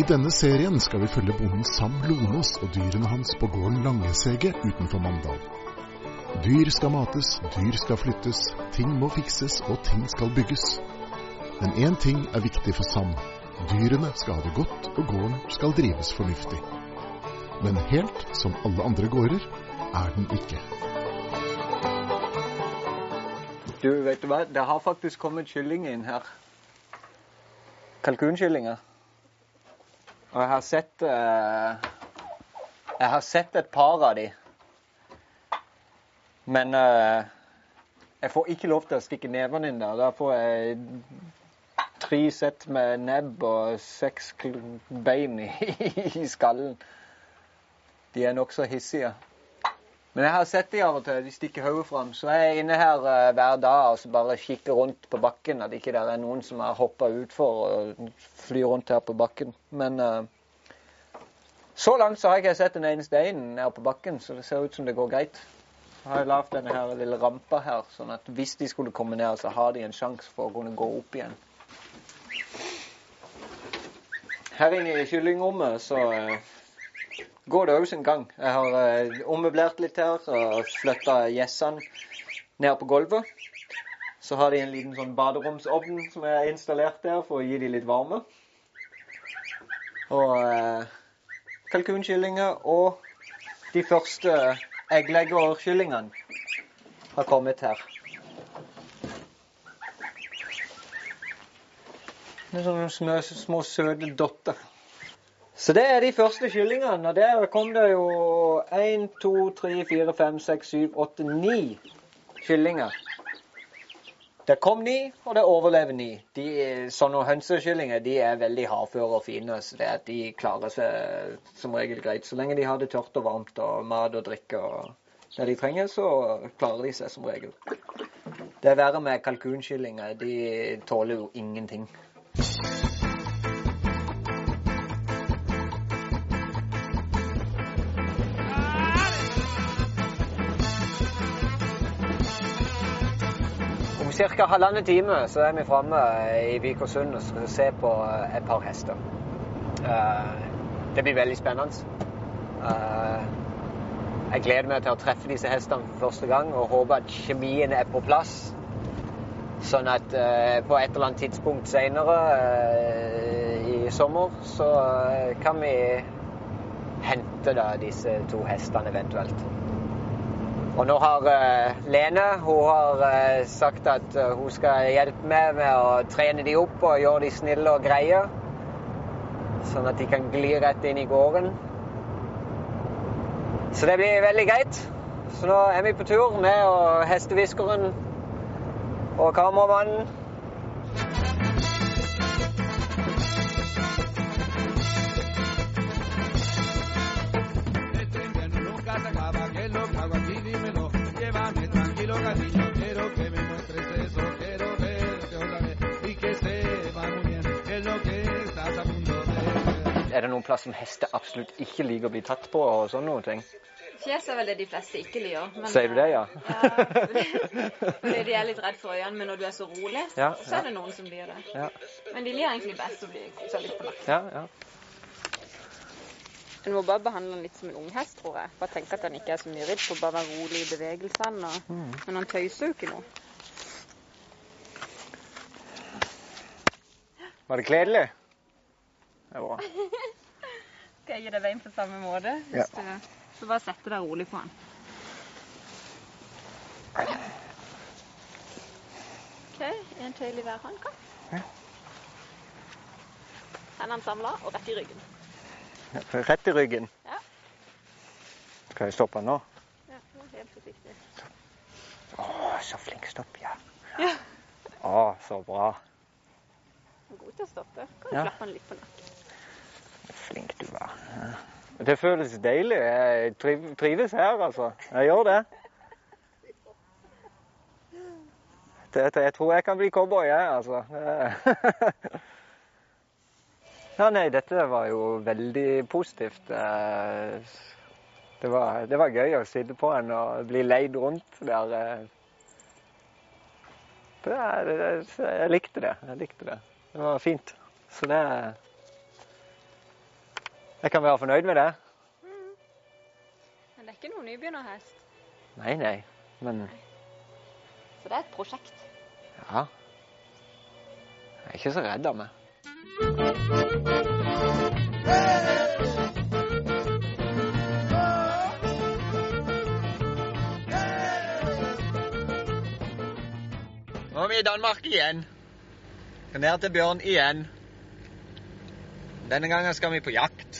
I denne serien skal vi følge bonden Sam Lonås og dyrene hans på gården Langesege utenfor Mandal. Dyr skal mates, dyr skal flyttes, ting må fikses og ting skal bygges. Men én ting er viktig for Sam. Dyrene skal ha det godt, og gården skal drives fornuftig. Men helt som alle andre gårder er den ikke. Du, vet du hva? Det har faktisk kommet kylling inn her. Kalkunkyllinger. Og jeg har sett eh, Jeg har sett et par av de. Men eh, jeg får ikke lov til å stikke nevene inn der. Da får jeg tre sett med nebb og seks bein i, i skallen. De er nokså hissige. Men jeg har sett de av og til. De stikker hodet fram. Så jeg er inne her uh, hver dag og så bare kikker rundt på bakken. At ikke det er noen som har hoppa utfor og flyr rundt her på bakken. Men uh, så langt så har jeg ikke sett en eneste en nede på bakken, så det ser ut som det går greit. Så har jeg lagd denne her lille rampa her, sånn at hvis de skulle komme ned, så har de en sjanse for å kunne gå opp igjen. Her inne i kyllingrommet så eh, går det òg sin gang. Jeg har eh, ommøblert litt her og flytta gjessene ned på gulvet. Så har de en liten sånn baderomsovn som jeg har installert der for å gi dem litt varme. Og eh, kalkunkyllinger og de første eggleggerkyllingene har kommet her. Det er sånne små, små søte dotter. Så det er de første kyllingene. Og der kom det jo 1, 2, 3, 4, 5, 6, 7, 8, 9 kyllinger. Det kom ni, og det overlever ni. De, sånne hønsekyllinger de er veldig hardføre og fine, så det at de klarer seg som regel greit. Så lenge de har det tørt og varmt og mat og drikke og det de trenger, så klarer de seg som regel. Det er verre med kalkunkyllinger. De tåler jo ingenting. Ca. halvannen time så er vi framme i Vikersund og skal se på et par hester. Eh, Det blir veldig spennende. Eh, Jeg gleder meg til å treffe disse hestene for første gang og håper at kjemien er på plass. Sånn at eh, på et eller annet tidspunkt senere i sommer så eh, kan vi hente da disse to hestene eventuelt. Og nå har eh, Lene hun har eh, sagt at eh, hun skal hjelpe meg med å trene de opp og gjøre de snille og greie. Sånn at de kan gli rett inn i gården. Så det blir veldig greit. Så nå er vi på tur med og hestehviskeren og kameramannen. Noen plass som hester absolutt ikke liker å bli tatt på og sånne noen ting? Fjes er vel det de fleste ikke liker. men- Sier du det, ja? Ja, fordi de er litt redd for øynene, men når du er så rolig, Ja, så er det noen som blir det. Ja, Men de liker egentlig best å bli kosa litt på nakken. ja. ja. En må bare behandle den litt som en unghest, tror jeg. Bare tenke at den ikke er så mye ridd, for bare være rolig i bevegelsene. Og... Men han tøyser jo ikke noe. Var det kledelig? Det var Skal jeg gi deg veien på samme måte? Ja. Du... Så bare sette deg rolig på den. OK, en tøyl i hver hånd, kom. Ja. Hendene samla og rett i ryggen. rett i ryggen. Ja. Skal jeg stoppe nå? Ja, helt forsiktig. Å, så flink stopp, ja. Ja. Å, så bra. God til å stoppe. Kan du Ja. klappe den litt på nakken. Flink du var. Ja. Det føles deilig. Jeg trives her, altså. Jeg gjør det. jeg tror jeg kan bli cowboy, jeg, altså. Ja, nei, dette var jo veldig positivt. Det var, det var gøy å sitte på en og bli leid rundt der. jeg likte det. Jeg likte det. Det var fint. Så det Jeg kan være fornøyd med det. Men det er ikke noen nybegynnerhest. Nei, nei. Men Så det er et prosjekt. ja. Jeg er ikke så redd av meg. Nå er vi i Danmark igjen. Ned til Bjørn igjen. Denne gangen skal vi på jakt.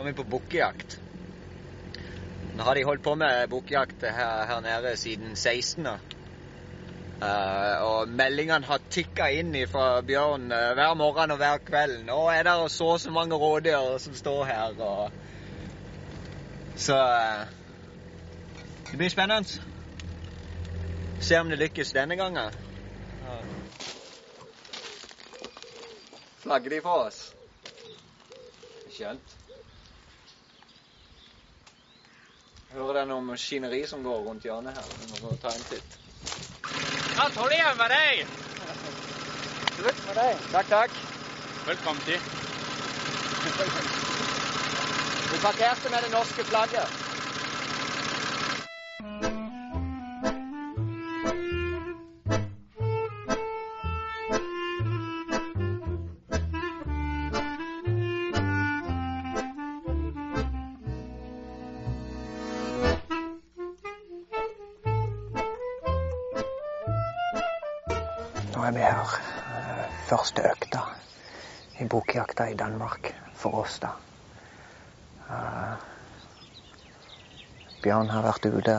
Skal vi på bukkejakt. Nå har de holdt på med bukkejakt her, her nede siden 16. Uh, og meldingene har tikka inn fra Bjørn uh, hver morgen og hver kveld. Nå er det så og så mange rådyr som står her. Og... Så uh, det blir spennende. Se om det lykkes denne gangen. Flagger de for oss? Skjønt. Hører det noe maskineri som går rundt hjørnet her? Vi må gå og ta en titt. Ja, igjen med deg. Slutt med deg. Takk, takk. Velkommen til. Du parkerte med det norske flagget. Er vi her. eh, Første økta i bokjakta i Danmark for oss, da. Eh, Bjørn har vært ute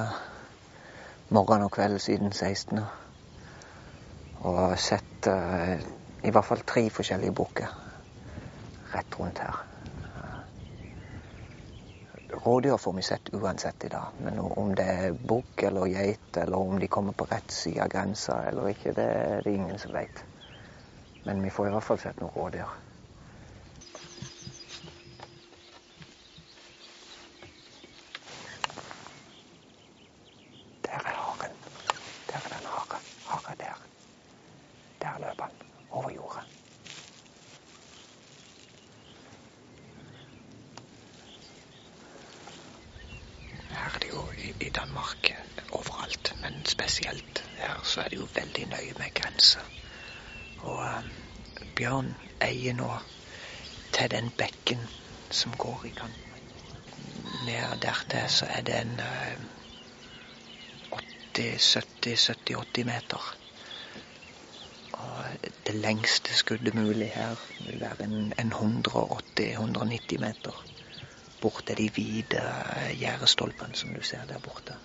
morgen og kveld siden 16. Og sett eh, i hvert fall tre forskjellige bukker rett rundt her. Rådyr får vi sett uansett i dag, men om det er bukk eller geit, eller om de kommer på rett side av grensa eller ikke, det er det ingen som vet. Men vi får i hvert fall sett noen rådyr. Der er haren. Der er den hare. Hare der. Der løp han over jordet. Her er det jo i, Danmark overalt, men spesielt her så er det jo veldig nøye med grenser. Og eh, Bjørn eier nå til den bekken som går i gang. Ned dertil så er det en uh, 80-70-80 meter. Og det lengste skuddet mulig her vil være en, en 180-190 meter. Bort til de hvite gjerdestolpene som du ser der borte.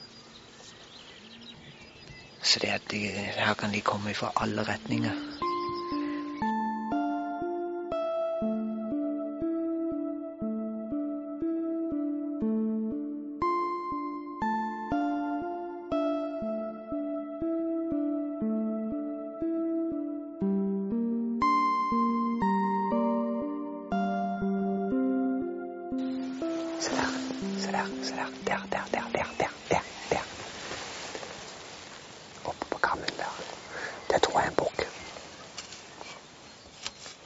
Så det at de, her kan de komme fra alle retninger. Se der, se der, se der. Der, der, der, der, der, der. der. Oppe på kammen der. Det tror jeg er en bukk.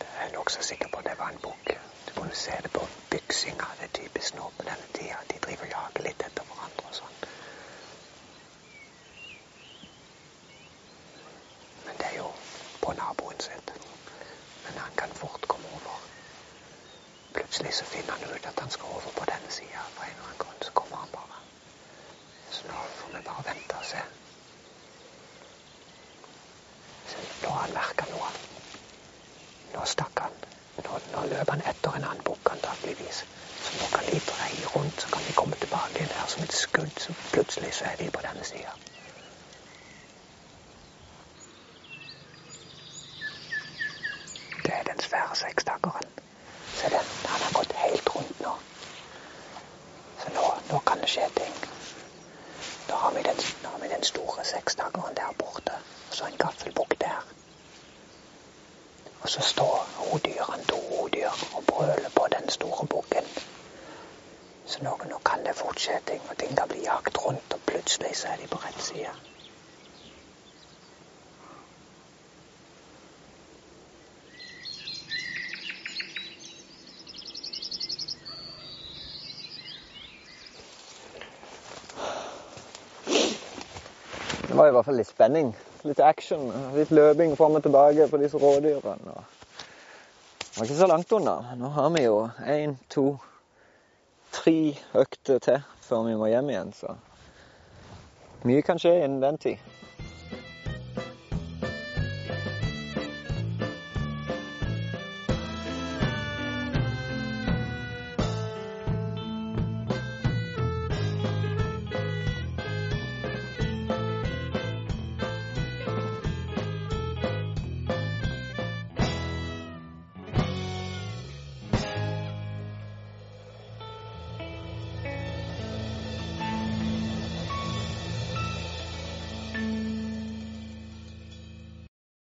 Jeg er nokså sikker på at det var en bukk. Du kunne se det på byksinga. Det er typisk nå på denne tida. De driver og litt etter hverandre og sånn. Men det er jo på naboen sitt. Men han kan fort komme over. Plutselig så finner han ut at han skal over på denne sida. For en eller annen grunn så kommer han bare. Så nå får vi bare vente og se. Så nå har han merka noe. Nå stakk han. Nå, nå løp han etter en annen bukk antakeligvis. Så nå kan de dreie rundt, så kan de komme tilbake igjen her som et skudd. Så plutselig så er de på denne sida. Det er den svære sekstakkeren. Se den, han har gått helt rundt nå. Så nå, kan det skje ting. Nå har vi den, har vi den store seksdageren der borte, og så en gaffelbukk der. Og så står hodyrene, to hodyr, og brøler på den store bukken. Så nå, nå kan det fort skje ting, og ting kan bli jakt rundt, og plutselig så er de på rett side. Var i hvert fall litt spenning. Litt action. Litt løping fram og tilbake på disse rådyrene. Det var ikke så langt unna. Nå har vi jo én, to, tre økter til før vi må hjem igjen, så mye kan skje innen den tid.